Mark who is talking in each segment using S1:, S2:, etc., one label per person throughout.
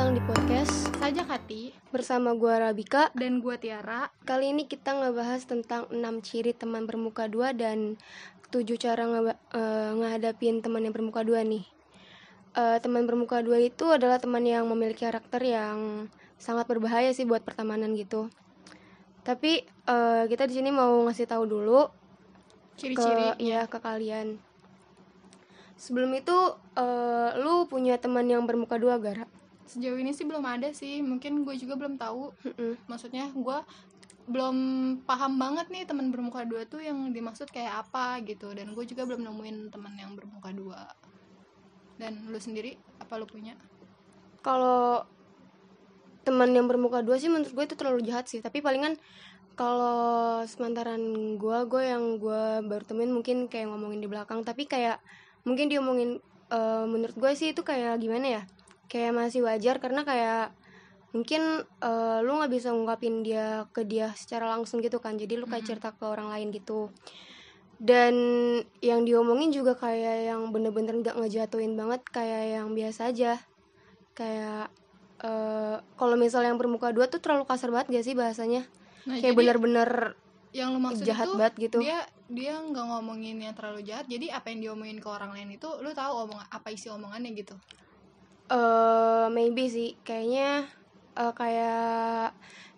S1: datang di podcast
S2: Saja Kati
S1: bersama gua Rabika.
S2: dan gua Tiara.
S1: Kali ini kita ngebahas tentang 6 ciri teman bermuka dua dan 7 cara ngeba- eh, ngehadapin teman yang bermuka dua nih. Eh, teman bermuka dua itu adalah teman yang memiliki karakter yang sangat berbahaya sih buat pertemanan gitu. Tapi eh, kita di sini mau ngasih tahu dulu ke
S2: Ciri-ciri
S1: ya ke kalian. Sebelum itu eh, lu punya teman yang bermuka dua Gara?
S2: Sejauh ini sih belum ada sih. Mungkin gue juga belum tahu.
S1: Mm-mm.
S2: Maksudnya gua belum paham banget nih teman bermuka dua tuh yang dimaksud kayak apa gitu. Dan gue juga belum nemuin teman yang bermuka dua. Dan lu sendiri apa lu punya?
S1: kalau teman yang bermuka dua sih menurut gue itu terlalu jahat sih tapi palingan kalau semantaran gue gue yang gue baru temuin mungkin kayak ngomongin di belakang tapi kayak mungkin diomongin eh, menurut gue sih itu kayak gimana ya kayak masih wajar karena kayak mungkin eh, lu nggak bisa ngungkapin dia ke dia secara langsung gitu kan. Jadi lu kayak cerita ke orang lain gitu. Dan yang diomongin juga kayak yang bener-bener nggak ngejatuhin banget kayak yang biasa aja. Kayak eh kalau misalnya yang bermuka dua tuh terlalu kasar banget gak sih bahasanya?
S2: Nah,
S1: kayak bener-bener
S2: yang lu maksud
S1: jahat
S2: itu
S1: banget gitu.
S2: dia dia nggak ngomongin yang terlalu jahat. Jadi apa yang diomongin ke orang lain itu lu tahu omong apa isi omongannya gitu.
S1: Eh maybe sih. Kayaknya eh, kayak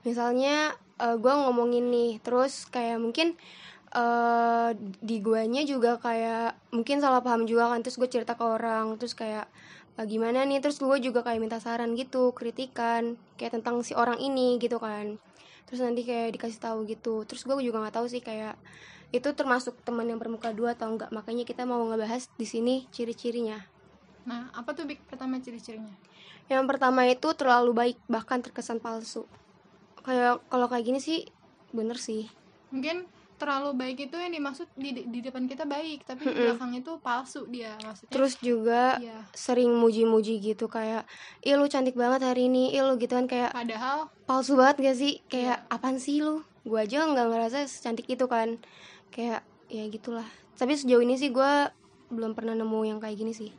S1: misalnya eh, gua ngomongin nih terus kayak mungkin eh di guanya juga kayak mungkin salah paham juga kan terus gue cerita ke orang terus kayak "Ah, gimana nih? Terus gue juga kayak minta saran gitu kritikan kayak tentang si orang ini gitu kan. Terus nanti kayak dikasih tahu gitu. Terus gue juga nggak tahu sih kayak itu termasuk teman yang bermuka dua atau enggak makanya kita mau ngebahas di sini ciri-cirinya
S2: Nah, apa tuh Bik, pertama ciri-cirinya?
S1: Yang pertama itu terlalu baik bahkan terkesan palsu. Kayak kalau kayak gini sih bener sih.
S2: mungkin terlalu baik itu yang dimaksud di, di depan kita baik tapi di
S1: Mm-mm.
S2: belakang itu palsu dia maksudnya
S1: Terus juga
S2: iya
S1: sering muji-muji gitu kayak ih lu cantik banget hari ini, ih lu gitu kan kayak
S2: padahal
S1: palsu banget gak sih? Kayak
S2: Iya.
S1: apaan sih lu? Gua aja nggak ngerasa secantik itu kan. Kayak ya gitulah. Tapi sejauh ini sih gua belum pernah nemu yang kayak gini sih.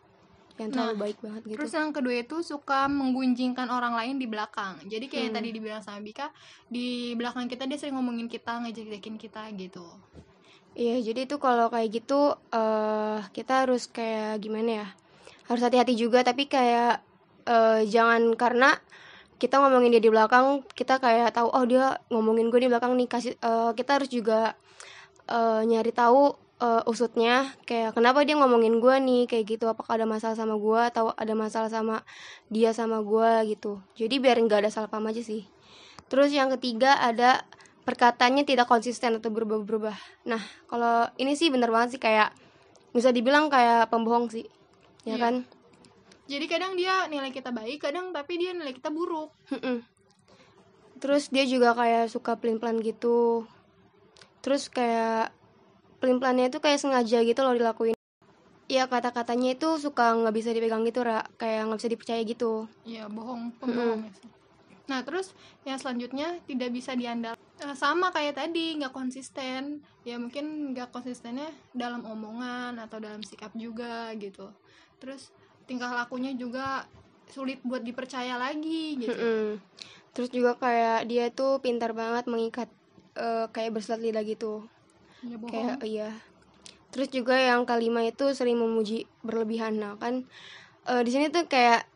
S1: Yang terlalu
S2: Nah,
S1: baik banget gitu.
S2: terus yang kedua itu suka menggunjingkan orang lain di belakang jadi kayak yang
S1: Hmm.
S2: tadi dibilang sama Bika di belakang kita dia sering ngomongin kita ngejek-jekin kita gitu
S1: Iya, jadi itu kalau kayak gitu eh kita harus kayak gimana ya? Harus hati-hati juga tapi kayak eh jangan karena kita ngomongin dia di belakang, kita kayak tahu oh dia ngomongin gue di belakang nih kasih eh, kita harus juga eh nyari tahu eh, usutnya kayak kenapa dia ngomongin gue nih kayak gitu apakah ada masalah sama gue atau ada masalah sama dia sama gue gitu. Jadi biar nggak ada salah paham aja sih. Terus yang ketiga ada perkataannya tidak konsisten atau berubah-berubah. Nah, kalau ini sih bener banget sih kayak bisa dibilang kayak pembohong sih. Ya
S2: Iya.
S1: kan?
S2: jadi kadang dia nilai kita baik kadang tapi dia nilai kita buruk
S1: Mm-mm. Terus dia juga kayak suka pelin-pelan gitu. Terus kayak pelin-pelannya itu kayak sengaja gitu loh dilakuin. Iya kata-katanya itu suka nggak bisa dipegang gitu, Ra. Kayak nggak bisa dipercaya gitu.
S2: Iya bohong pembohong ya sih. Nah terus yang selanjutnya tidak bisa diandalkan Eh, sama kayak tadi nggak konsisten ya mungkin nggak konsistennya dalam omongan atau dalam sikap juga gitu terus tingkah lakunya juga sulit buat dipercaya lagi gitu
S1: Mm-mm. Terus juga kayak dia tuh pintar banget mengikat eh, kayak berselat lidah gitu.
S2: Ya bohong.
S1: Kayak iya. Terus juga yang kelima itu sering memuji berlebihan. Nah kan eh, di sini tuh kayak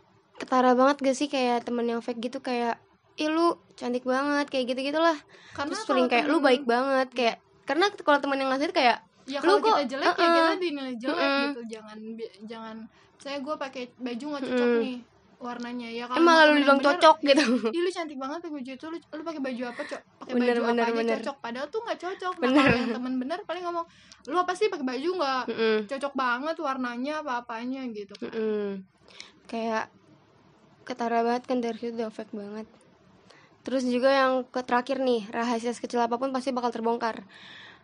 S1: ketara banget gak sih? Kayak temen yang fake gitu kayak ih lu cantik banget kayak gitu gitulah
S2: karena
S1: terus sering kayak lu
S2: temen-
S1: baik banget kayak karena kalau temen yang ngasih kayak
S2: ya
S1: lu
S2: kalau kita jelek ya
S1: uh-uh.
S2: kita dinilai jelek
S1: Mm-mm.
S2: gitu. Jangan jangan saya gue pakai baju nggak cocok
S1: Mm-mm.
S2: nih warnanya ya
S1: eh malah lu
S2: temen
S1: bilang
S2: bener,
S1: cocok gitu
S2: Ih lu cantik banget pakai baju itu lu, lu pakai baju apa cok pakai
S1: Bener,
S2: baju
S1: bener,
S2: apa aja
S1: bener.
S2: cocok padahal tuh nggak cocok nah,
S1: Bener.
S2: kalau yang temen bener paling ngomong lu apa sih pakai baju nggak
S1: Mm-mm.
S2: cocok banget warnanya apa apanya gitu kan
S1: Mm-mm. kayak ketara banget kan dari situ udah fake banget terus juga yang ke terakhir nih rahasia sekecil apa pun pasti bakal terbongkar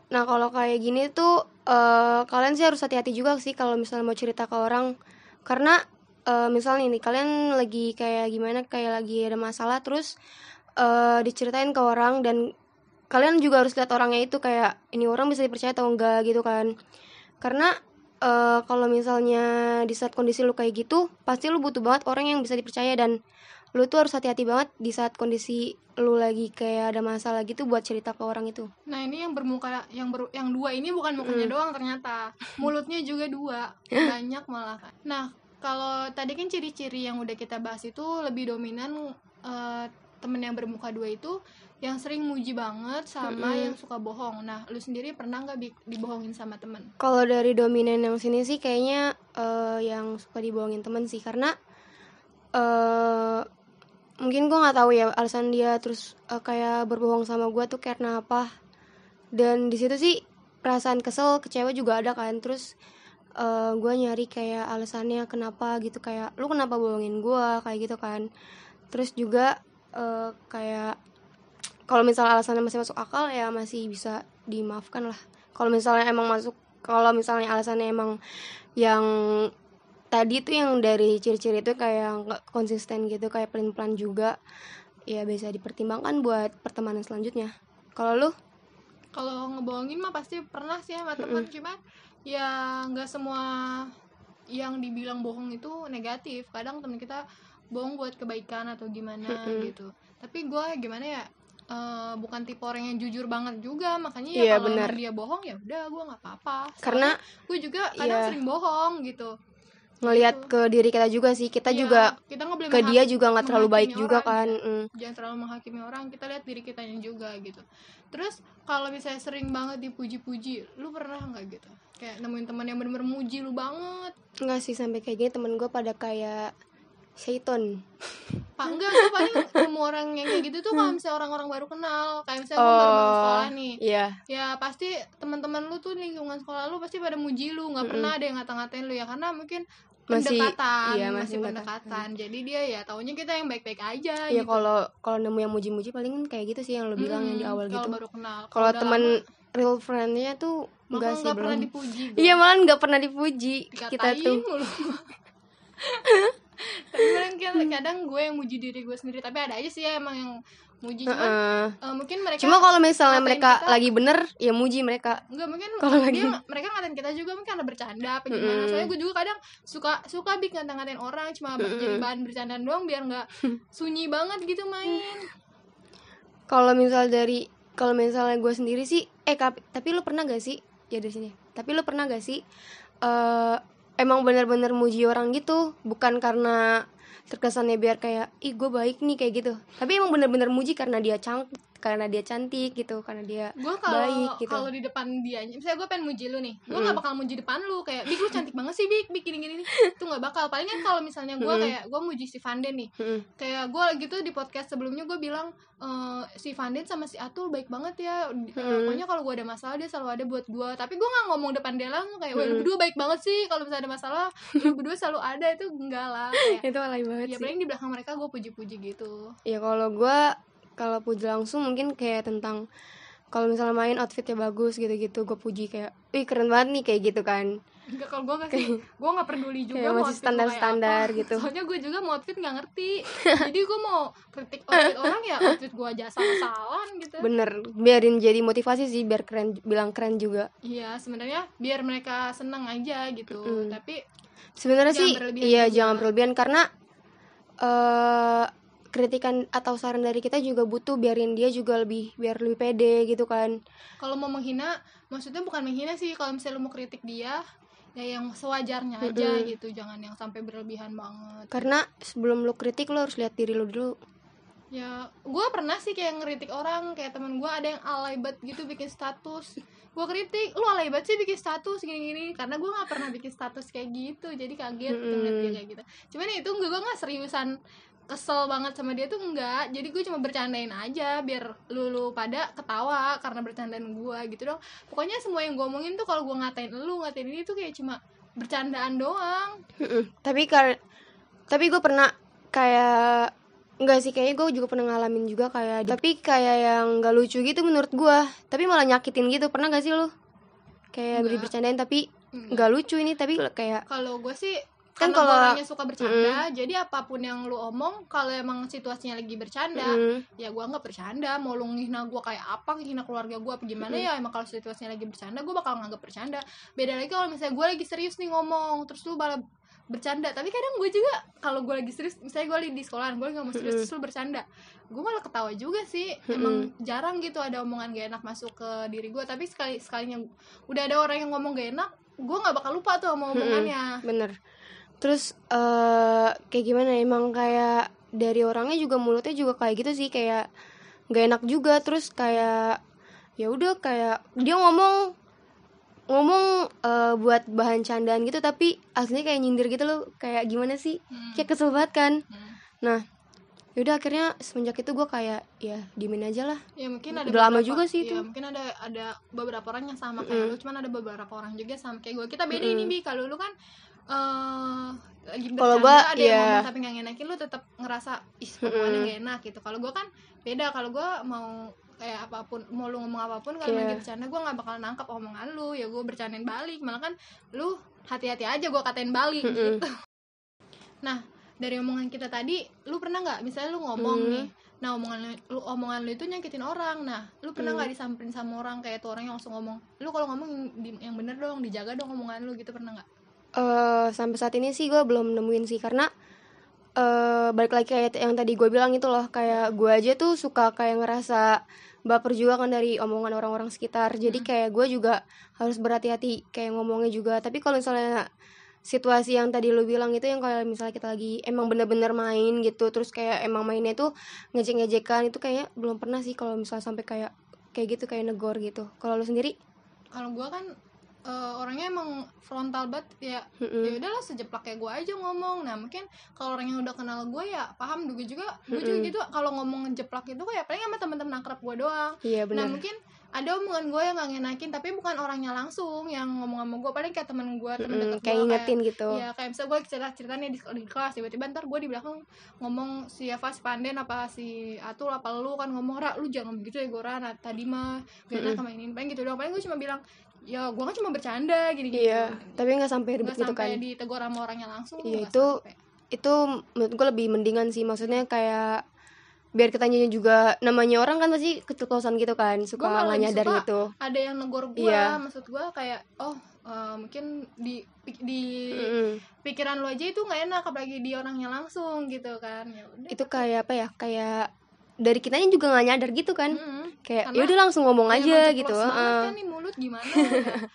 S1: nah kalau kayak gini tuh eh, kalian sih harus hati-hati juga sih kalau misalnya mau cerita ke orang karena eh, misalnya nih kalian lagi kayak gimana kayak lagi ada masalah terus eh, diceritain ke orang dan kalian juga harus lihat orangnya itu kayak ini orang bisa dipercaya atau enggak gitu kan. Karena eh, kalau misalnya di saat kondisi lu kayak gitu pasti lu butuh banget orang yang bisa dipercaya dan lu tuh harus hati-hati banget di saat kondisi lu lagi kayak ada masalah gitu buat cerita ke orang itu.
S2: Nah ini yang bermuka yang ber, yang dua ini bukan mukanya
S1: Mm.
S2: doang ternyata. Mulutnya juga dua. Banyak malah kan. Nah kalau tadi kan ciri-ciri yang udah kita bahas itu lebih dominan eh, temen yang bermuka dua itu yang sering muji banget sama
S1: Mm-mm.
S2: yang suka bohong. Nah lu sendiri pernah nggak bi- dibohongin sama temen?
S1: kalau dari dominan yang sini sih kayaknya eh, yang suka dibohongin temen sih karena eh mungkin gue nggak tahu ya alasan dia terus eh, kayak berbohong sama gue tuh karena apa dan di situ sih perasaan kesel kecewa juga ada kan terus eh gue nyari kayak alasannya kenapa gitu kayak lu kenapa bohongin gue kayak gitu kan. Terus juga eh, kayak kalau misalnya alasannya masih masuk akal ya masih bisa dimaafkan lah. Kalau misalnya emang masuk kalau misalnya alasannya emang yang tadi tuh yang dari ciri-ciri itu kayak nggak konsisten gitu kayak pelin-pelan juga ya bisa dipertimbangkan buat pertemanan selanjutnya. Kalau lu?
S2: Kalau ngebohongin mah pasti pernah sih sama temen cuman ya nggak semua yang dibilang bohong itu negatif. Kadang temen kita bohong buat kebaikan atau gimana gitu. Tapi gue gimana ya eh, bukan tipe orang yang jujur banget juga makanya ya
S1: Iya,
S2: kalau dia bohong ya udah gue nggak apa-apa.
S1: karena
S2: gue juga kadang
S1: Iya.
S2: sering bohong gitu.
S1: ngelihat
S2: Gitu.
S1: ke diri kita juga sih kita
S2: Iya,
S1: juga
S2: kita
S1: ke dia juga nggak terlalu baik
S2: menghakimi
S1: juga
S2: orang,
S1: kan Mm.
S2: jangan terlalu menghakimi orang kita lihat diri kitanya juga gitu terus kalau misalnya sering banget dipuji-puji lu pernah nggak gitu kayak nemuin teman yang bener-bener muji lu banget.
S1: Nggak sih sampai kayak gini temen gue pada kayak syaiton.
S2: Pak enggak gue paling nemu orang yang kayak gitu tuh kalau misalnya orang-orang baru kenal. Kayak misalnya gue baru-baru sekolah nih.
S1: iya.
S2: Ya pasti teman-teman lu tuh lingkungan sekolah lu pasti pada muji lu. Nggak
S1: Mm-mm.
S2: pernah ada yang ngata-ngatain lu ya karena mungkin
S1: Masih-
S2: pendekatan
S1: iya,
S2: masih,
S1: masih
S2: pendekatan. jadi dia ya taunya kita yang baik-baik aja
S1: ya
S2: gitu.
S1: kalau kalau nemu yang muji-muji paling kayak gitu sih yang lo bilang yang di
S2: Mm-mm,
S1: awal
S2: kalau
S1: gitu.
S2: baru kenal.
S1: Kalau teman real friendnya tuh enggak sih
S2: nggak pernah dipuji
S1: iya malah nggak pernah dipuji kita
S2: dikatain
S1: tuh.
S2: mulu. Tapi kadang kadang gue yang muji diri gue sendiri tapi ada aja sih ya emang yang muji. Cuman
S1: Heeh.
S2: eh, mungkin mereka
S1: cuma kalau misalnya
S2: ngatain
S1: mereka
S2: kita-
S1: lagi bener ya muji mereka.
S2: Enggak mungkin
S1: Kalau lagi-
S2: dia mereka ngatain kita juga mungkin karena bercanda apa gimana.
S1: Mm-mm.
S2: soalnya gue juga kadang suka suka bik ngatain-ngatain orang cuma
S1: Mm-mm.
S2: jadi bahan bercandaan doang biar nggak sunyi banget gitu main.
S1: Kalau misal dari kalau misalnya gue sendiri sih eh tapi lu pernah gak sih ya dari sini. Tapi lu pernah gak sih eh emang bener-bener muji orang gitu? Bukan karena terkesannya biar kayak ih gue baik nih kayak gitu. Tapi emang bener-bener muji karena dia cang karena dia cantik gitu karena dia
S2: gue kalau
S1: Baik, gitu.
S2: kalau di depan dia misalnya gue pengen muji lu nih gue
S1: Mm.
S2: nggak bakal muji depan lu kayak bik lu cantik banget sih bik bik gini gini nih itu nggak bakal paling kan kalau misalnya gue
S1: Mm.
S2: kayak gue muji si Vanden nih
S1: Mm-mm.
S2: kayak gue gitu di podcast sebelumnya gue bilang eh, si Vanden sama si Atul baik banget ya Eh,
S1: Mm.
S2: pokoknya kalau gue ada masalah dia selalu ada buat gue tapi gue nggak ngomong depan dia langsung kayak lu
S1: Mm.
S2: berdua baik banget sih kalau misalnya ada masalah lu berdua selalu ada itu enggak lah kayak
S1: itu alay banget
S2: ya
S1: sih
S2: paling di belakang mereka gue puji-puji gitu
S1: ya kalau gue kalau puji langsung mungkin kayak tentang kalau misalnya main outfitnya bagus gitu-gitu gue puji kayak wih keren banget nih kayak gitu kan
S2: Enggak kalau gue nggak sih gue nggak peduli juga
S1: kayak
S2: mau
S1: masih
S2: kayak apa.
S1: gitu.
S2: soalnya gue juga mau outfit nggak ngerti jadi gue mau kritik outfit orang ya outfit gue aja salah-salahan gitu
S1: bener biarin jadi motivasi sih biar keren bilang keren juga
S2: Iya sebenarnya biar mereka seneng aja gitu
S1: Mm-mm.
S2: tapi
S1: sebenarnya sih iya
S2: juga.
S1: jangan berlebihan karena eh kritikan atau saran dari kita juga butuh biarin dia juga lebih biar lebih pede gitu kan.
S2: Kalau mau menghina maksudnya bukan menghina sih kalau misalnya lu mau kritik dia ya yang sewajarnya aja
S1: Mm-mm.
S2: gitu jangan yang sampai berlebihan banget.
S1: Karena sebelum lu kritik lu harus lihat diri lu dulu.
S2: Ya gue pernah sih kayak ngeritik orang kayak temen gue ada yang alay banget gitu bikin status gue kritik lu alay banget sih bikin status gini-gini. Karena gue nggak pernah bikin status kayak gitu jadi kaget tuh ngeliat dia kayak gitu. Cuman itu gue nggak seriusan kesel banget sama dia tuh enggak. Jadi gue cuma bercandain aja biar lu, lu pada ketawa karena bercandaan gue gitu dong. Pokoknya semua yang gue omongin tuh kalau gue ngatain lu ngatain ini tuh kayak cuma bercandaan doang.
S1: Tapi kar tapi gue pernah kayak Enggak sih kayaknya gue juga pernah ngalamin juga kayak tapi kayak yang gak lucu gitu menurut gue tapi malah nyakitin gitu. Pernah gak sih lo kayak beri bercandain tapi
S2: Enggak.
S1: nggak lucu ini tapi kayak
S2: kalau gue sih
S1: Kan kalau-
S2: orangnya suka bercanda jadi apa pun yang lu omong kalau emang situasinya lagi bercanda
S1: mm,
S2: ya gue nggak bercanda. Mau lu ngehina gue kayak apa ngehina keluarga gue apa gimana ya emang kalau situasinya lagi bercanda gue bakal nganggap bercanda. Beda lagi kalau misalnya gue lagi serius nih ngomong terus lu malah bercanda. Tapi kadang gue juga kalau gue lagi serius misalnya gue lagi di sekolahan gue nggak mau serius terus lu bercanda. Gue malah ketawa juga sih. Emang jarang gitu ada omongan gak enak masuk ke diri gue. Tapi sekali sekalinya udah ada orang yang ngomong gak enak gue nggak bakal lupa tuh sama omongannya.
S1: Bener. Terus eh kayak gimana ya, emang kayak dari orangnya juga mulutnya juga kayak gitu sih. Kayak nggak enak juga. Terus kayak ya udah kayak dia ngomong ngomong eh, buat bahan candaan gitu tapi aslinya kayak nyindir gitu loh. Kayak gimana sih?
S2: Hmm.
S1: kayak kesel banget kan?
S2: Hmm.
S1: nah yaudah akhirnya semenjak itu gue kayak ya diemin aja lah.
S2: Ya mungkin ada
S1: Udah lama
S2: beberapa-
S1: juga sih
S2: ya,
S1: itu.
S2: mungkin ada ada beberapa orang yang sama kayak lu cuman ada beberapa orang juga sama kayak gue kita beda ini bi. Kalau lu kan eh lagi
S1: Kalau gua,
S2: ada yang
S1: iya.
S2: ngomong tapi nggak ngenakin lu tetap ngerasa ih omongannya gak enak gitu. Kalau gue kan beda. Kalau gue mau kayak apa pun mau lu ngomong apa pun kalau
S1: Iya.
S2: lagi bercanda gue nggak bakal nangkap omongan lu ya gue bercandain balik malah kan lu hati-hati aja gue katain balik
S1: Mm-mm.
S2: gitu nah dari omongan kita tadi lu pernah nggak misalnya lu ngomong
S1: Hmm.
S2: nih nah omongan lu, omongan lu itu nyakitin orang nah lu pernah
S1: Hmm.
S2: nggak disamperin sama orang kayak tuh orang yang langsung ngomong lu kalau ngomong yang, bener dong dijaga dong omongan lu gitu pernah nggak
S1: eh sampai saat ini sih gue belum nemuin sih karena eh balik lagi kayak yang tadi gue bilang itu loh kayak gue aja tuh suka kayak ngerasa baper juga kan dari omongan orang-orang sekitar. Jadi kayak gue juga harus berhati-hati kayak ngomongnya juga. Tapi kalau misalnya situasi yang tadi lu bilang itu yang kalau misalnya kita lagi emang bener-bener main gitu terus kayak emang mainnya tuh ngejek-ngejekan itu kayaknya belum pernah sih kalau misalnya sampai kayak kayak gitu kayak negor gitu. Kalau lu sendiri?
S2: Kalau gua kan eh, orangnya emang frontal banget ya
S1: Mm-mm.
S2: ya udahlah sejeplak kayak gue aja ngomong. Nah mungkin kalau orang yang udah kenal gue ya paham juga juga gue juga
S1: Mm-mm.
S2: gitu. Kalau ngomong jeplak itu kayak paling sama teman-teman akrab gue doang.
S1: Iya
S2: nah
S1: benar
S2: mungkin ada omongan gue yang gak ngenakin tapi bukan orangnya langsung yang ngomong sama gue paling kayak temen gue temen
S1: Mm-mm,
S2: deket
S1: kayak
S2: gue
S1: ngingetin gitu.
S2: Ya kayak misalnya gue cerita ceritanya di, di kelas tiba-tiba ntar gue di belakang ngomong si Eva si Panden apa si Atul apa lu? Kan ngomong ra lu jangan begitu ya Gora. Nah, tadi mah gak enak sama ini paling gitu doang. Paling gue cuma bilang ya gue kan cuma bercanda gini gitu
S1: Iya, tapi nggak sampai ribet gitu kan.
S2: sampai ditegur sama orangnya langsung
S1: Iya, itu-
S2: sampai.
S1: Itu menurut gue lebih mendingan sih. Maksudnya kayak biar kitanya juga namanya orang kan pasti keceplosan gitu kan, suka nggak nyadar
S2: suka
S1: gitu.
S2: ada yang negor gue
S1: Iya.
S2: maksud gue kayak oh eh, mungkin di di
S1: Mm-mm.
S2: pikiran lo aja itu nggak enak apalagi di orangnya langsung gitu kan ya udah
S1: Itu kayak apa ya? Kayak dari kitanya juga nggak nyadar gitu kan.
S2: Mm-mm.
S1: Kayak ya udah langsung ngomong aja gitu. heeh.
S2: kan nih mulut gimana ya.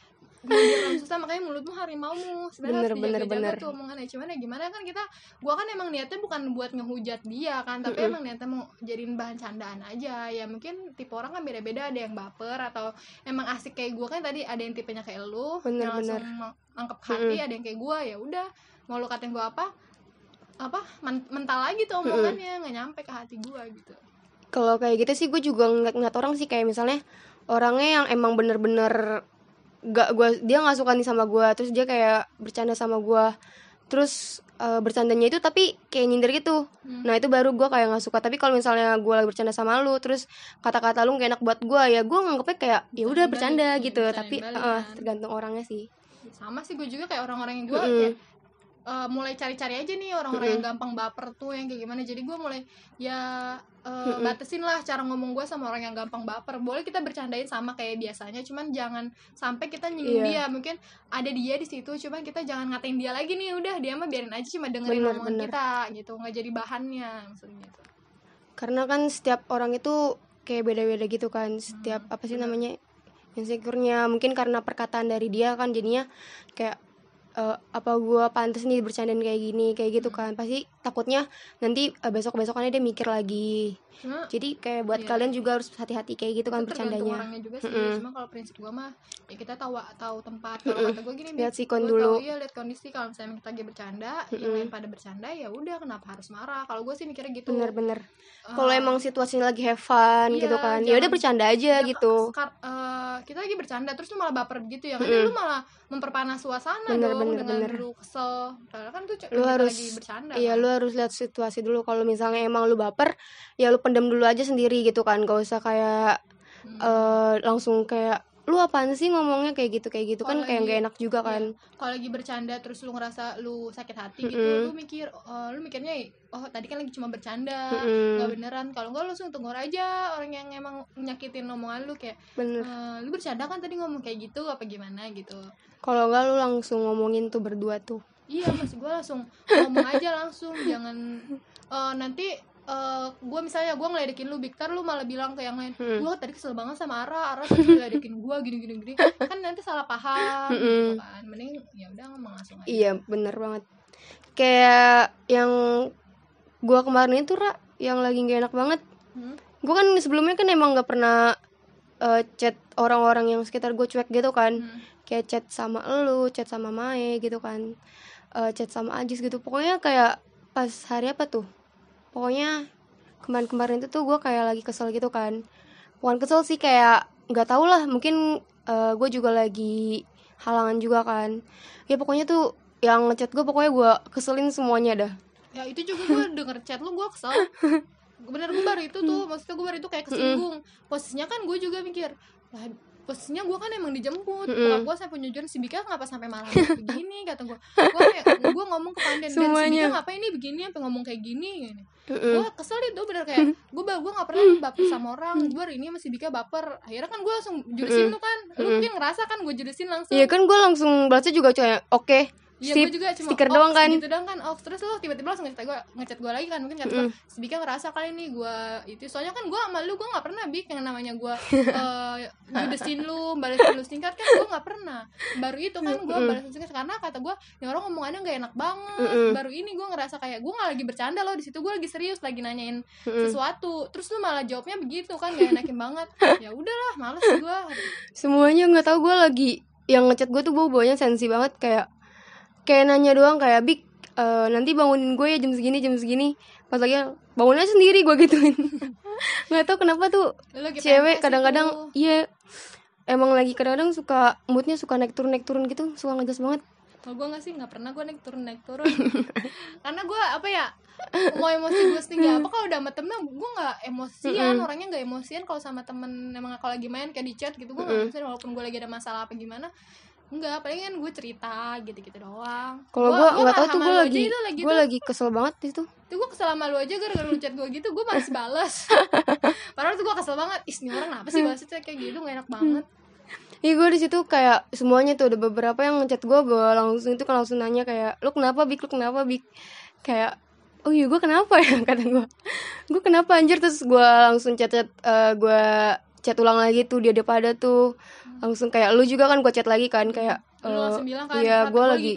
S2: Susah makanya mulutmu harimaumu sebenarnya
S1: Bener,
S2: harus
S1: bener, bener.
S2: tuh omongannya cuman ya gimana kan kita gua kan emang niatnya bukan buat ngehujat dia kan tapi
S1: Mm-mm.
S2: emang niatnya mau jadiin bahan candaan aja ya mungkin tipe orang kan beda-beda ada yang baper atau emang asik kayak gua kan tadi ada yang tipenya kayak lu
S1: Bener,
S2: yang langsung
S1: bener.
S2: mang- angkep hati ada yang kayak gua ya udah mau lu katain gua apa apa men- mental lagi tuh omongannya nggak nyampe ke hati gua gitu
S1: Kalau kayak gitu sih gue juga ngeliat, ngeliat orang sih. Kayak misalnya orangnya yang emang bener-bener gak gua dia nggak suka nih sama gue terus dia kayak bercanda sama gue terus eh, bercandanya itu tapi kayak nyindir gitu.
S2: Hmm.
S1: nah itu baru gue kayak nggak suka. Tapi kalau misalnya gue lagi bercanda sama lu terus kata-kata lu gak enak buat gue ya gue nganggepnya kayak ya udah bercanda
S2: balik,
S1: gitu. tapi
S2: balik
S1: eh,
S2: kan.
S1: tergantung orangnya sih.
S2: Sama sih gue juga kayak orang-orang yang gue kayak eh, mulai cari-cari aja nih orang-orang yang gampang baper tuh yang kayak gimana. Jadi gue mulai ya eh, batasin lah cara ngomong gue sama orang yang gampang baper. Boleh kita bercandain sama kayak biasanya cuman jangan sampai kita nyinggung
S1: Iya.
S2: dia. Mungkin ada dia di situ cuman kita jangan ngatain dia lagi nih. Udah dia mah biarin aja cuma dengerin
S1: Bener,
S2: omongan
S1: bener.
S2: kita gitu. Nggak jadi bahannya maksudnya gitu.
S1: Karena kan setiap orang itu kayak beda-beda gitu kan. Setiap
S2: Hmm,
S1: apa sih namanya insecure-nya. Mungkin karena perkataan dari dia kan jadinya kayak eh, apa gua pantas nih bercandain kayak gini kayak gitu kan. Pasti takutnya nanti besok besokannya dia mikir lagi. Jadi kayak buat
S2: Iya.
S1: kalian juga harus hati-hati kayak gitu kan
S2: itu
S1: bercandanya.
S2: orangnya juga sih.
S1: Mm-mm.
S2: cuma kalau prinsip gue mah ya kita tahu tahu tempat kalau kata gue gini
S1: Lihat sikon dulu.
S2: tahu, iya lihat kondisi. Kalau misalnya kita lagi bercanda yang
S1: Mm-mm.
S2: lain pada bercanda ya udah kenapa harus marah? Kalau gue sih mikirnya gitu.
S1: Bener-bener.
S2: Eh,
S1: kalau emang situasinya lagi have fun
S2: iya,
S1: gitu kan ya udah bercanda aja
S2: ya,
S1: gitu.
S2: sekar- eh, kita lagi bercanda terus lu malah baper gitu ya kan? Lu malah memperpanas suasana
S1: Bener,
S2: dong
S1: bener,
S2: dengan
S1: bener.
S2: lu kesel. Padahal kan tuh
S1: lu harus
S2: lagi bercanda
S1: iya
S2: kan.
S1: lu harus lihat situasi dulu kalau misalnya emang lu baper ya lu pendem dulu aja sendiri gitu kan gak usah kayak
S2: Hmm.
S1: eh langsung kayak lu apaan sih ngomongnya kayak gitu kayak gitu kan
S2: Kalau
S1: kayak
S2: lagi-
S1: gak enak juga
S2: Iya.
S1: kan
S2: kalau lagi bercanda terus lu ngerasa lu sakit hati gitu
S1: Mm-mm.
S2: lu mikir eh, lu mikirnya oh tadi kan lagi cuma bercanda
S1: Mm-mm.
S2: nggak beneran kalau enggak lu langsung tegur aja orang yang emang nyakitin omongan lu kayak
S1: bener
S2: "Eh, lu bercanda kan tadi ngomong kayak gitu apa gimana gitu
S1: kalau enggak lu langsung ngomongin tuh berdua tuh
S2: iya maksud gue langsung ngomong aja langsung jangan eh, nanti eh gue misalnya gue ngeledekin lu Biktar lu malah bilang ke yang lain
S1: Hmm.
S2: gue tadi kesel banget sama Ara Ara tadi ngeledekin gue gini gini gini kan nanti salah paham gitu
S1: Mm-mm.
S2: kan mending ya udah ngomong langsung aja
S1: Iya bener banget Kayak yang gua kemarin itu Ra Yang lagi gak enak banget
S2: Hmm?
S1: Gue kan sebelumnya kan emang gak pernah eh, chat orang-orang yang sekitar gue cuek gitu kan
S2: Hmm.
S1: Kayak chat sama elu, chat sama Mae gitu kan Eh, Chat sama Ajis gitu. Pokoknya kayak pas hari apa tuh? Pokoknya kemarin-kemarin itu tuh gue kayak lagi kesel gitu kan. Bukan kesel sih kayak nggak tau lah. Mungkin gue juga lagi halangan juga kan. Ya pokoknya tuh yang ngechat gue pokoknya gue keselin semuanya dah.
S2: Ya itu juga gue denger chat lu gue kesel. Bener gue baru itu tuh maksudnya gue baru itu kayak kesinggung. Posisinya kan gue juga mikir lah posisinya gue kan emang dijemput. Mm gue sampai nyujurin si Bika ngapa sampai malam begini? Kata gue gue gue ngomong ke Panden dan si
S1: Semuanya.
S2: Bika ngapain ini begini sampai ngomong kayak gini? Gini.
S1: Mm-mm.
S2: gue kesel itu bener kayak gue gue gak pernah baper sama orang. Gue hari ini masih Bika baper. Akhirnya kan gue langsung judesin tuh kan. Lu mungkin ngerasa kan gue judesin langsung.
S1: Iya kan gue langsung balasnya juga kayak oke
S2: Iya gue juga cuma
S1: stiker doang kan?
S2: gitu doang kan oh terus lo tiba-tiba langsung ngechat gue ngechat gue lagi kan mungkin kata gue si Bika ngerasa kali ini gue itu soalnya kan gue sama lu gue nggak pernah bik yang namanya gue uh, judesin lu balesin lu singkat kan gue nggak pernah. Baru itu kan gue balesin singkat karena kata gue yang orang ngomongannya nggak enak banget.
S1: Mm-mm.
S2: baru ini gue ngerasa kayak gue nggak lagi bercanda loh di situ gue lagi serius lagi nanyain
S1: Mm-mm.
S2: sesuatu. Terus lu malah jawabnya begitu kan gak enakin banget. Ya udahlah males gue
S1: semuanya nggak tahu gue lagi yang ngechat gue tuh gue bawanya sensi banget kayak kayak nanya doang kayak big eh, nanti bangunin gue ya jam segini jam segini. Pas lagi bangun aja sendiri gue gituin. Nggak tahu kenapa tuh cewek kadang-kadang iya emang lagi kadang-kadang suka moodnya suka naik turun naik turun gitu suka ngegas banget.
S2: Kalau gue nggak sih nggak pernah gue naik turun naik turun. Karena gue apa ya mau emosi gue setinggi apa kalau udah sama temen gue nggak emosian
S1: Mm-mm.
S2: orangnya nggak emosian. Kalau sama temen emang kalau lagi main kayak di chat gitu gue nggak emosian. Walaupun gue lagi ada masalah apa gimana Enggak, paling kan gue cerita gitu-gitu doang.
S1: Kalau gue nggak tahu tuh gue lagi
S2: itu lagi
S1: gue lagi kesel banget di situ.
S2: Tuh gue kesel sama lu aja gara-gara lu chat gue gitu Gue masih balas Padahal tuh gue kesel banget Ih ini orang kenapa sih balasnya kayak gitu Gak enak banget.
S1: Iya gue di situ kayak semuanya tuh ada beberapa yang ngechat gue gue langsung itu kan langsung nanya kayak lu kenapa bik? Lu kenapa bik? Kayak oh iya gue kenapa ya? kata gue gue kenapa anjir? Terus gue langsung chat chat gue chat ulang lagi tuh dia pada tuh. Langsung kayak lu juga kan gue chat lagi kan kayak
S2: bilang kan
S1: iya
S2: "Kenapa
S1: gue
S2: gua
S1: lagi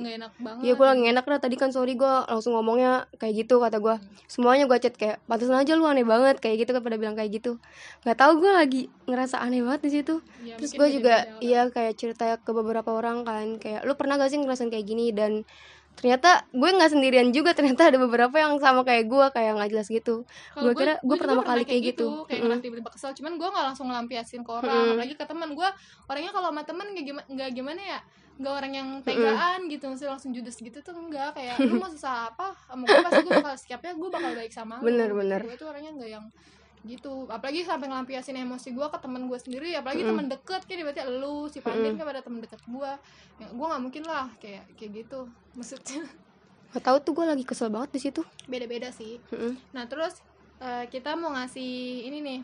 S1: Iya gue lagi enak dah tadi kan sorry gue langsung ngomongnya kayak gitu kata gue semuanya gue chat kayak pantesan aja lu aneh banget kayak gitu kan pada bilang kayak gitu. Nggak tahu gue lagi ngerasa aneh banget di situ.
S2: Ya,
S1: terus gue juga iya kayak cerita ke beberapa orang kan kayak lu pernah gak sih ngerasain kayak gini? Dan ternyata gue nggak sendirian juga ternyata ada beberapa yang sama kayak gue kayak nggak jelas gitu. Gue kira gue pertama kali kayak gitu.
S2: kayak
S1: Mm-mm.
S2: ngerasa tiba-tiba kesel. Cuman gue nggak langsung ngelampiasin ke orang
S1: Mm-mm.
S2: apalagi ke teman gue orangnya kalau sama teman nggak gimana nggak gimana ya nggak orang yang tegaan gitu mesti langsung judes gitu tuh enggak kayak lu mau susah apa? Sama gue pasti gue bakal siapnya gue bakal baik sama lu
S1: Bener, bener.
S2: gue tuh orangnya nggak yang gitu. Apalagi sampai ngelampiasin emosi gue ke teman gue sendiri apalagi
S1: Mm-mm.
S2: teman deket kayak berarti lu si Pandin kan pada teman deket gue ya, gue nggak mungkin lah kayak kayak gitu maksudnya.
S1: Nggak tahu tuh gue lagi kesel banget di situ.
S2: Beda-beda sih.
S1: Mm-mm.
S2: Nah terus eh, kita mau ngasih ini nih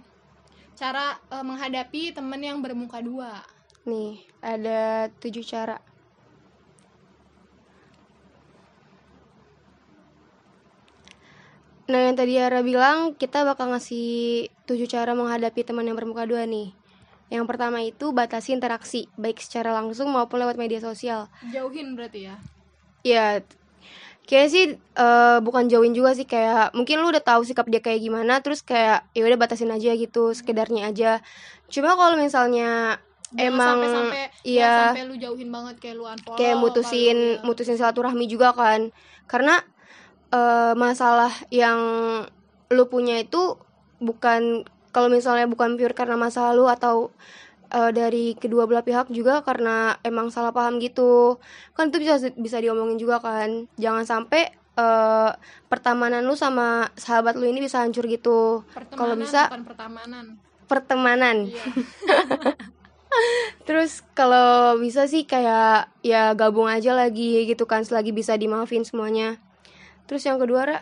S2: cara eh, menghadapi temen yang bermuka dua.
S1: nih ada tujuh cara Nah yang tadi Ara bilang kita bakal ngasih tujuh cara menghadapi teman yang bermuka dua nih Yang pertama itu batasi interaksi Baik secara langsung maupun lewat media sosial
S2: Jauhin berarti ya.
S1: Ya Kayaknya sih eh, bukan jauhin juga sih kayak mungkin lu udah tahu sikap dia kayak gimana terus kayak ya udah batasin aja gitu sekedarnya aja. Cuma kalau misalnya
S2: Jangan
S1: emang
S2: sampai-sampai
S1: iya
S2: jangan sampai lu jauhin banget kayak lu unfollow.
S1: kayak mutusin
S2: lu, ya.
S1: mutusin silaturahmi juga kan karena eh, masalah yang lu punya itu bukan kalau misalnya bukan pure karena masa lalu atau eh, dari kedua belah pihak juga karena emang salah paham gitu kan itu bisa bisa diomongin juga kan jangan sampai eh, pertemanan lu sama sahabat lu ini bisa hancur gitu kalau bisa
S2: bukan pertemanan.
S1: pertemanan
S2: Iya.
S1: Terus kalau bisa sih kayak ya gabung aja lagi gitu kan selagi bisa dimaafin semuanya. Terus yang kedua Ra,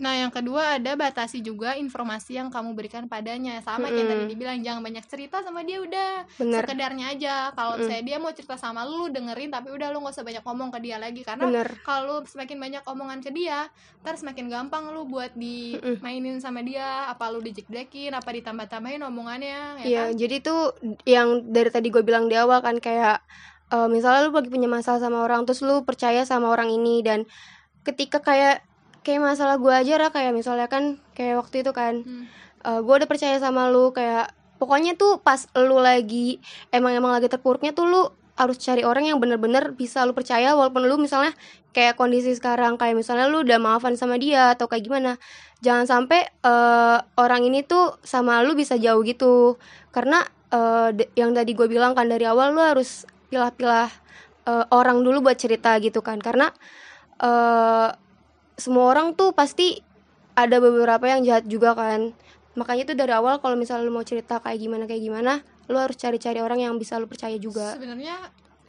S2: Nah, yang kedua ada batasi juga informasi yang kamu berikan padanya. Sama kayak
S1: Mm-mm.
S2: tadi dibilang jangan banyak cerita sama dia udah
S1: bener
S2: sekedarnya aja. Kalau
S1: Mm-mm.
S2: misalnya dia mau cerita sama lu, lu dengerin tapi udah lu nggak usah banyak ngomong ke dia lagi karena kalau semakin banyak omongan ke dia, ntar semakin gampang lu buat dimainin sama dia, apa lu dijek-jekin, apa ditambah-tambahin omongannya, ya
S1: Iya,
S2: kan?
S1: jadi tuh yang dari tadi gue bilang di awal kan kayak eh, misalnya lu lagi punya masalah sama orang terus lu percaya sama orang ini dan ketika kayak kayak masalah gue aja lah kayak misalnya kan kayak waktu itu kan
S2: Hmm.
S1: gue udah percaya sama lu kayak pokoknya tuh pas lu lagi emang emang lagi terpuruknya tuh lu harus cari orang yang bener-bener bisa lu percaya walaupun lu misalnya kayak kondisi sekarang kayak misalnya lu udah maafan sama dia atau kayak gimana. Jangan sampai eh, orang ini tuh sama lu bisa jauh gitu. Karena eh, de- yang tadi gue bilang kan dari awal lu harus pilah-pilah eh, orang dulu buat cerita gitu kan. Karena eh, semua orang tuh pasti ada beberapa yang jahat juga kan makanya tuh dari awal kalau misalnya lu mau cerita kayak gimana kayak gimana lu harus cari-cari orang yang bisa lu percaya juga
S2: Sebenarnya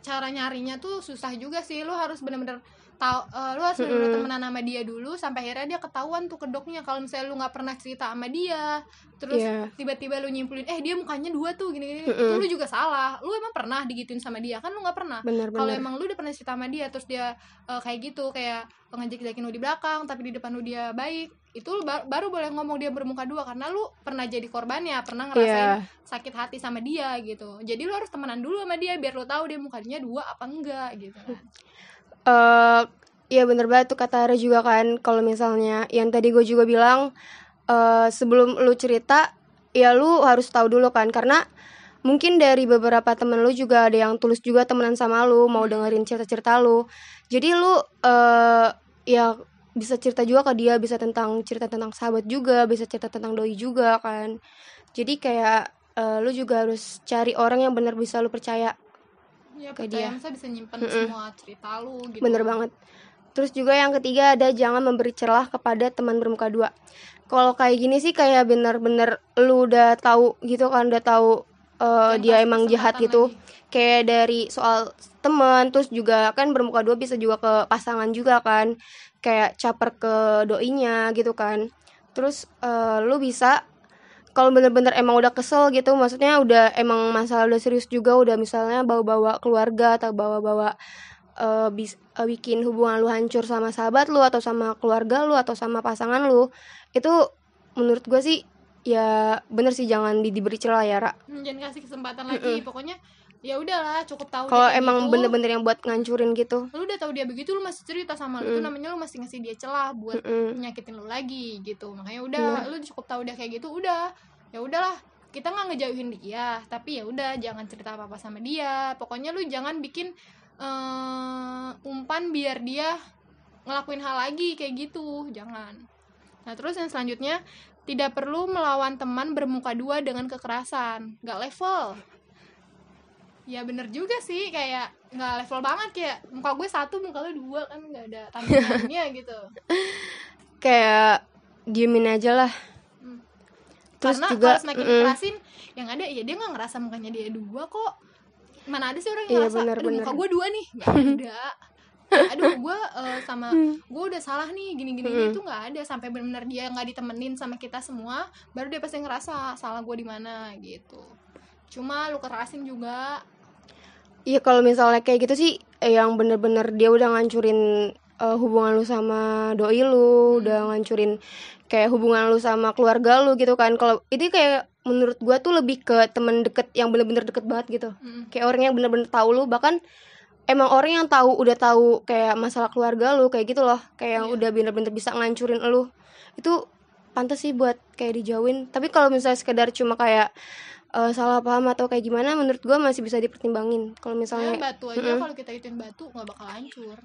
S2: cara nyarinya tuh susah juga sih. Lu harus bener-bener tahu eh, lu harus
S1: Mm-mm.
S2: temenan sama dia dulu sampai akhirnya dia ketahuan tuh kedoknya. Kalau misalnya lu nggak pernah cerita sama dia terus
S1: Iya.
S2: tiba-tiba lu nyimpulin eh dia mukanya dua tuh gini-gini.
S1: Mm-mm.
S2: itu lu juga salah. Lu emang pernah digituin sama dia? Kan lu nggak pernah. Kalau emang lu udah pernah cerita sama dia terus dia eh, kayak gitu kayak ngejek-jekin lu di belakang tapi di depan lu dia baik itu lu ba- baru boleh ngomong dia bermuka dua. Karena lu pernah jadi korbannya pernah ngerasain
S1: Iya.
S2: sakit hati sama dia gitu. Jadi lu harus temenan dulu sama dia biar lu tahu dia mukanya dua apa enggak gitu. kan
S1: eh Iya bener banget tuh kata Ara juga kan kalau misalnya yang tadi gue juga bilang eh sebelum lu cerita ya lu harus tahu dulu kan karena mungkin dari beberapa temen lu juga ada yang tulus juga temenan sama lu mau dengerin cerita-cerita lu. Jadi lu eh ya bisa cerita juga ke dia bisa tentang cerita tentang sahabat juga bisa cerita tentang doi juga kan. Jadi kayak eh, lu juga harus cari orang yang bener bisa lu percaya
S2: ya
S1: Kayak
S2: percaya
S1: dia.
S2: masa bisa nyimpen
S1: Mm-mm.
S2: semua cerita lu gitu
S1: Bener banget. Terus juga yang ketiga ada jangan memberi celah kepada teman bermuka dua. Kalau kayak gini sih kayak bener-bener lu udah tahu gitu kan udah tahu uh, dia emang jahat gitu.
S2: lagi.
S1: Kayak dari soal teman terus juga kan bermuka dua bisa juga ke pasangan juga kan. Kayak caper ke doinya gitu kan. Terus uh, lu bisa kalau bener-bener emang udah kesel gitu maksudnya udah emang masalah udah serius juga udah misalnya bawa-bawa keluarga atau bawa-bawa eh, bis- eh, bikin hubungan lu hancur sama sahabat lu atau sama keluarga lu atau sama pasangan lu itu menurut gue sih ya bener sih jangan di- diberi celah ya Ra.
S2: Hmm, jangan kasih kesempatan lagi. Pokoknya ya udahlah cukup tahu
S1: kalau emang
S2: gitu.
S1: bener-bener yang buat ngancurin gitu.
S2: Lu udah tahu dia begitu lu masih cerita sama lu itu namanya lu masih ngasih dia celah buat
S1: Mm-mm.
S2: nyakitin lu lagi gitu. Makanya udah lu cukup tahu dia kayak gitu udah. Ya udahlah kita nggak ngejauhin dia tapi ya udah jangan cerita apa apa sama dia. Pokoknya lu jangan bikin eh, umpan biar dia ngelakuin hal lagi kayak gitu jangan. Nah terus yang selanjutnya tidak perlu melawan teman bermuka dua dengan kekerasan. Nggak level ya bener juga sih kayak nggak level banget kayak muka gue satu muka lu dua kan nggak ada tandingannya gitu
S1: kayak diemin aja lah
S2: Hmm.
S1: terus
S2: karena
S1: juga
S2: kalau semakin
S1: mm-mm.
S2: kerasin yang ada ya dia nggak ngerasa mukanya dia dua kok mana ada sih orang yang
S1: Iya,
S2: ngerasa
S1: bener,
S2: aduh
S1: bener.
S2: muka gue dua nih nggak ada aduh gue eh, sama gue udah salah nih gini gini
S1: Mm-mm.
S2: itu nggak ada sampai benar-benar dia nggak ditemenin sama kita semua baru dia pasti ngerasa salah gue di mana gitu cuma lu kerasin juga
S1: Iya kalau misalnya kayak gitu sih yang bener-bener dia udah ngancurin eh, hubungan lu sama doi lu, udah ngancurin kayak hubungan lu sama keluarga lu gitu kan. Kalau itu kayak menurut gua tuh lebih ke temen deket yang bener-bener deket banget gitu.
S2: Mm.
S1: Kayak orang yang bener-bener tahu lu bahkan emang orang yang tahu udah tahu kayak masalah keluarga lu kayak gitu loh. Kayak yang
S2: Iya.
S1: udah bener-bener bisa ngancurin lu. Itu pantas sih buat kayak dijauhin. Tapi kalau misalnya sekedar cuma kayak eh, salah paham atau kayak gimana menurut gua masih bisa dipertimbangin. Kalau
S2: Ya,
S1: misalnya
S2: batu aja
S1: Mm-mm.
S2: kalau kita ituin batu nggak bakal hancur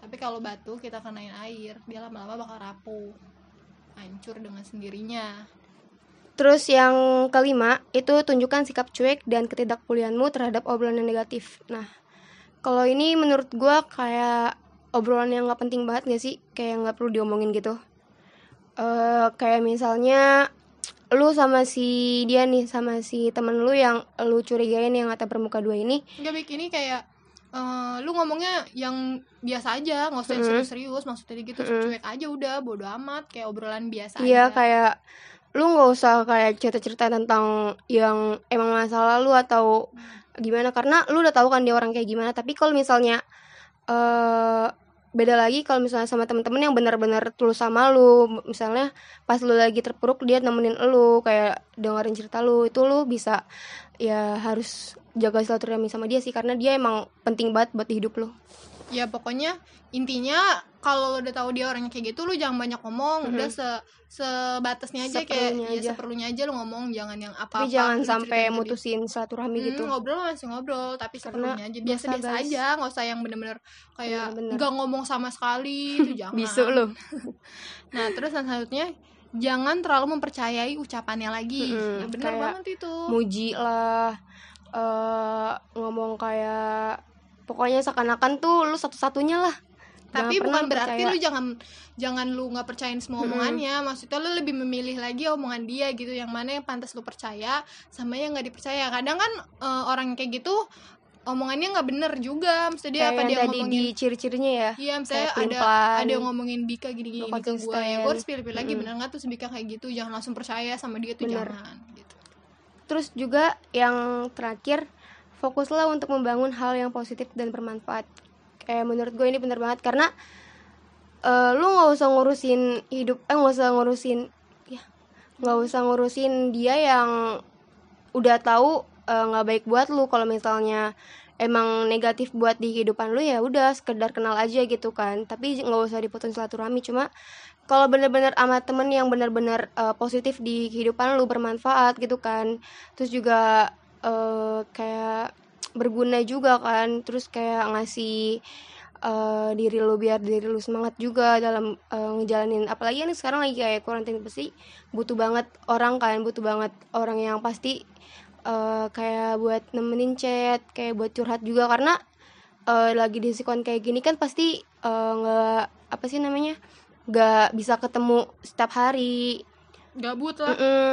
S2: tapi kalau batu kita kenain air dia lama-lama bakal rapuh hancur dengan sendirinya
S1: Terus yang kelima itu tunjukkan sikap cuek dan ketidakpulianmu terhadap obrolan yang negatif. Nah, kalau ini menurut gua kayak obrolan yang nggak penting banget gak sih? Kayak nggak perlu diomongin gitu. eh kayak misalnya lu sama si dia nih sama si temen lu yang lu curigain yang kata bermuka dua ini?
S2: Nggak bikin ini kayak eh, lu ngomongnya yang biasa aja nggak usah
S1: Mm-mm.
S2: serius-serius. Maksudnya gitu
S1: Mm-mm.
S2: cuek aja udah bodo amat. Kayak obrolan biasa
S1: Iya
S2: aja.
S1: kayak lu nggak usah kayak cerita-cerita tentang yang emang masa lalu atau gimana. Karena lu udah tahu kan dia orang kayak gimana. Tapi kalau misalnya eh beda lagi kalau misalnya sama temen-temen yang benar-benar tulus sama lu. Misalnya pas lu lagi terpuruk dia nemenin lu kayak dengerin cerita lu. Itu lu bisa ya harus jaga silaturahmi sama dia sih karena dia emang penting banget buat hidup lu.
S2: Ya pokoknya intinya kalau lo udah tahu dia orangnya kayak gitu lu jangan banyak ngomong.
S1: Mhm.
S2: udah se sebatasnya aja kayak
S1: Seperlunya
S2: ya
S1: aja.
S2: seperlunya aja lu ngomong jangan yang apa-apa
S1: tapi jangan sampai mutusin silaturahmi
S2: Hmm,
S1: gitu
S2: ngobrol masih ngobrol. Tapi
S1: Karena
S2: seperlunya aja. biasa-biasa aja nggak usah yang bener-bener kayak
S1: Bener-bener.
S2: nggak ngomong sama sekali itu jangan.
S1: Bisu lu.
S2: Nah terus yang selanjutnya jangan terlalu mempercayai ucapannya lagi.
S1: Mm-mm,
S2: ya bener
S1: kayak
S2: banget itu.
S1: muji lah eh ngomong kayak pokoknya seakan-akan tuh lu satu-satunya lah
S2: tapi
S1: Jangan
S2: bukan berarti
S1: percaya.
S2: lu jangan jangan lu nggak percayain semua omongannya maksudnya lu lebih memilih lagi omongan dia gitu yang mana yang pantas lu percaya sama yang nggak dipercaya kadang kan eh, orang kayak gitu omongannya nggak bener juga maksudnya dia
S1: kayak
S2: apa
S1: yang
S2: dia
S1: tadi
S2: ngomongin
S1: di ciri-cirinya ya
S2: Iya, misalnya ada ada yang ngomongin Bika gini-gini ke gue ya, gue harus pilih-pilih lagi
S1: Mm-mm.
S2: bener nggak tuh si Bika kayak gitu, jangan langsung percaya sama dia tuh
S1: Bener.
S2: jangan. Gitu.
S1: terus juga yang terakhir fokuslah untuk membangun hal yang positif dan bermanfaat kayak menurut gue ini bener banget karena eh, lu nggak usah ngurusin hidup eh nggak usah ngurusin ya nggak usah ngurusin dia yang udah tahu eh, nggak baik buat lu. Kalau misalnya emang negatif buat di kehidupan lu ya udah sekedar kenal aja gitu kan. Tapi nggak usah diputus silaturahmi. Cuma kalau bener-bener sama temen yang bener-bener eh, positif di kehidupan lu bermanfaat gitu kan. Terus juga eh, kayak berguna juga kan terus kayak ngasih eh, diri lu biar diri lu semangat juga dalam eh, ngejalanin apalagi kan sekarang lagi kayak karantina pasti butuh banget orang kan butuh banget orang yang pasti eh, kayak buat nemenin chat kayak buat curhat juga karena eh, lagi di sikon kayak gini kan pasti nggak apa sih namanya nggak bisa ketemu setiap hari
S2: Gabut lah.
S1: Mm-mm.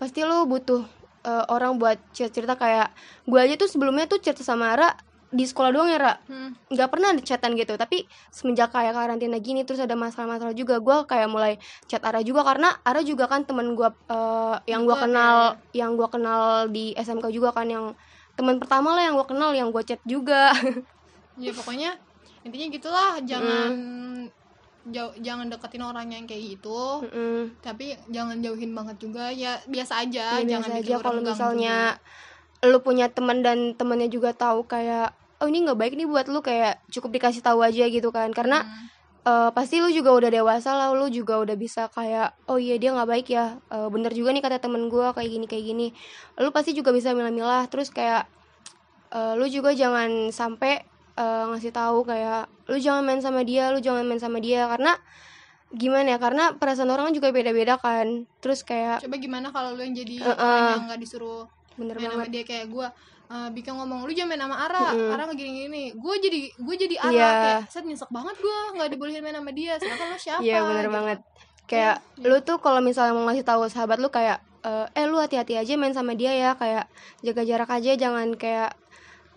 S1: pasti lu butuh eh, orang buat cerita-cerita kayak gue aja tuh sebelumnya tuh cerita sama Ara di sekolah doang ya Ra.
S2: Hmm.
S1: nggak pernah ada chatan gitu tapi semenjak kayak karantina gini terus ada masalah-masalah juga gue kayak mulai chat Ara juga karena Ara juga kan temen gue eh, yang gue kenal yang gue kenal di SMK juga kan yang teman pertama lah yang gue kenal yang gue chat juga.
S2: Ya pokoknya intinya gitulah, jangan jauh jangan deketin orang yang kayak gitu.
S1: Mm-mm.
S2: Tapi jangan jauhin banget juga. Ya biasa aja,
S1: Ya,
S2: jangan
S1: biasa aja kalau misalnya lu punya teman dan temennya juga tahu kayak oh ini nggak baik nih buat lu kayak cukup dikasih tahu aja gitu kan
S2: juga.
S1: karena
S2: Hmm.
S1: eh, pasti lu juga udah dewasa lah lu juga udah bisa kayak oh iya dia nggak baik ya Eh, bener juga nih kata temen gue kayak gini kayak gini lu pasti juga bisa milah-milah terus kayak eh, lu juga jangan sampai eh, ngasih tahu kayak lu jangan main sama dia lu jangan main sama dia. Karena gimana ya karena perasaan orang juga beda-beda kan. Terus kayak
S2: coba gimana kalau lu yang jadi orang
S1: eh.
S2: yang nggak disuruh
S1: bener
S2: main sama
S1: banget.
S2: dia? Kayak gue uh, Bika ngomong lu jangan main sama Ara
S1: Mm-mm.
S2: Ara nggak gini gini gue jadi gue jadi Ara.
S1: Iya.
S2: kayak set nyesek banget gue nggak dibolehin main sama dia. Sedangkan lo siapa?
S1: Iya bener
S2: gitu.
S1: banget. Kayak
S2: Iya.
S1: lu tuh kalau misalnya mau ngasih tahu sahabat lu kayak eh eh, lu hati-hati aja main sama dia ya. Kayak jaga jarak aja. Jangan kayak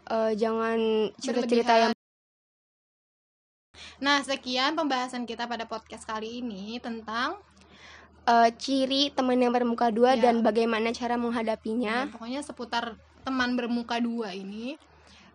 S1: eh, jangan cerita-cerita yang
S2: nah sekian pembahasan kita pada podcast kali ini tentang
S1: eh, ciri teman yang bermuka dua
S2: Iya.
S1: dan bagaimana cara menghadapinya.
S2: Ya, pokoknya seputar teman bermuka dua ini.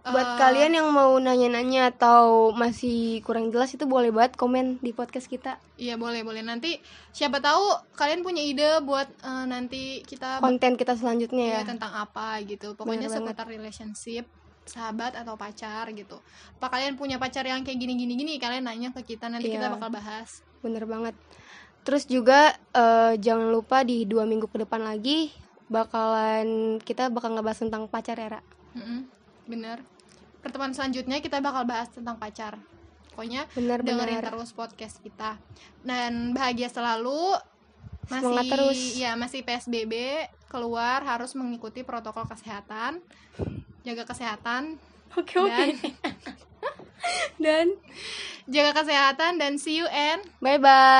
S1: Buat
S2: Eh,
S1: kalian yang mau nanya-nanya atau masih kurang jelas itu boleh banget komen di podcast kita.
S2: Iya boleh boleh. Nanti siapa tahu kalian punya ide buat eh, nanti kita
S1: konten kita selanjutnya ya
S2: ya. tentang apa gitu. Pokoknya
S1: Bener banget.
S2: seputar relationship sahabat atau pacar gitu. Apa kalian punya pacar yang kayak gini gini gini? Kalian nanya ke kita nanti kita
S1: Iya.
S2: bakal bahas.
S1: Bener banget. Terus juga eh, jangan lupa di dua minggu ke depan lagi bakalan kita bakal ngebahas tentang pacar ya Ra.
S2: Mm-mm, bener. Pertemuan selanjutnya kita bakal bahas tentang pacar. Pokoknya
S1: bener
S2: dengerin
S1: bener
S2: terus podcast kita. Dan bahagia selalu. Masih
S1: Semangat terus.
S2: ya masih PSBB keluar harus mengikuti protokol kesehatan jaga kesehatan.
S1: Oke
S2: dan
S1: dan?
S2: Jaga kesehatan dan see you and
S1: bye bye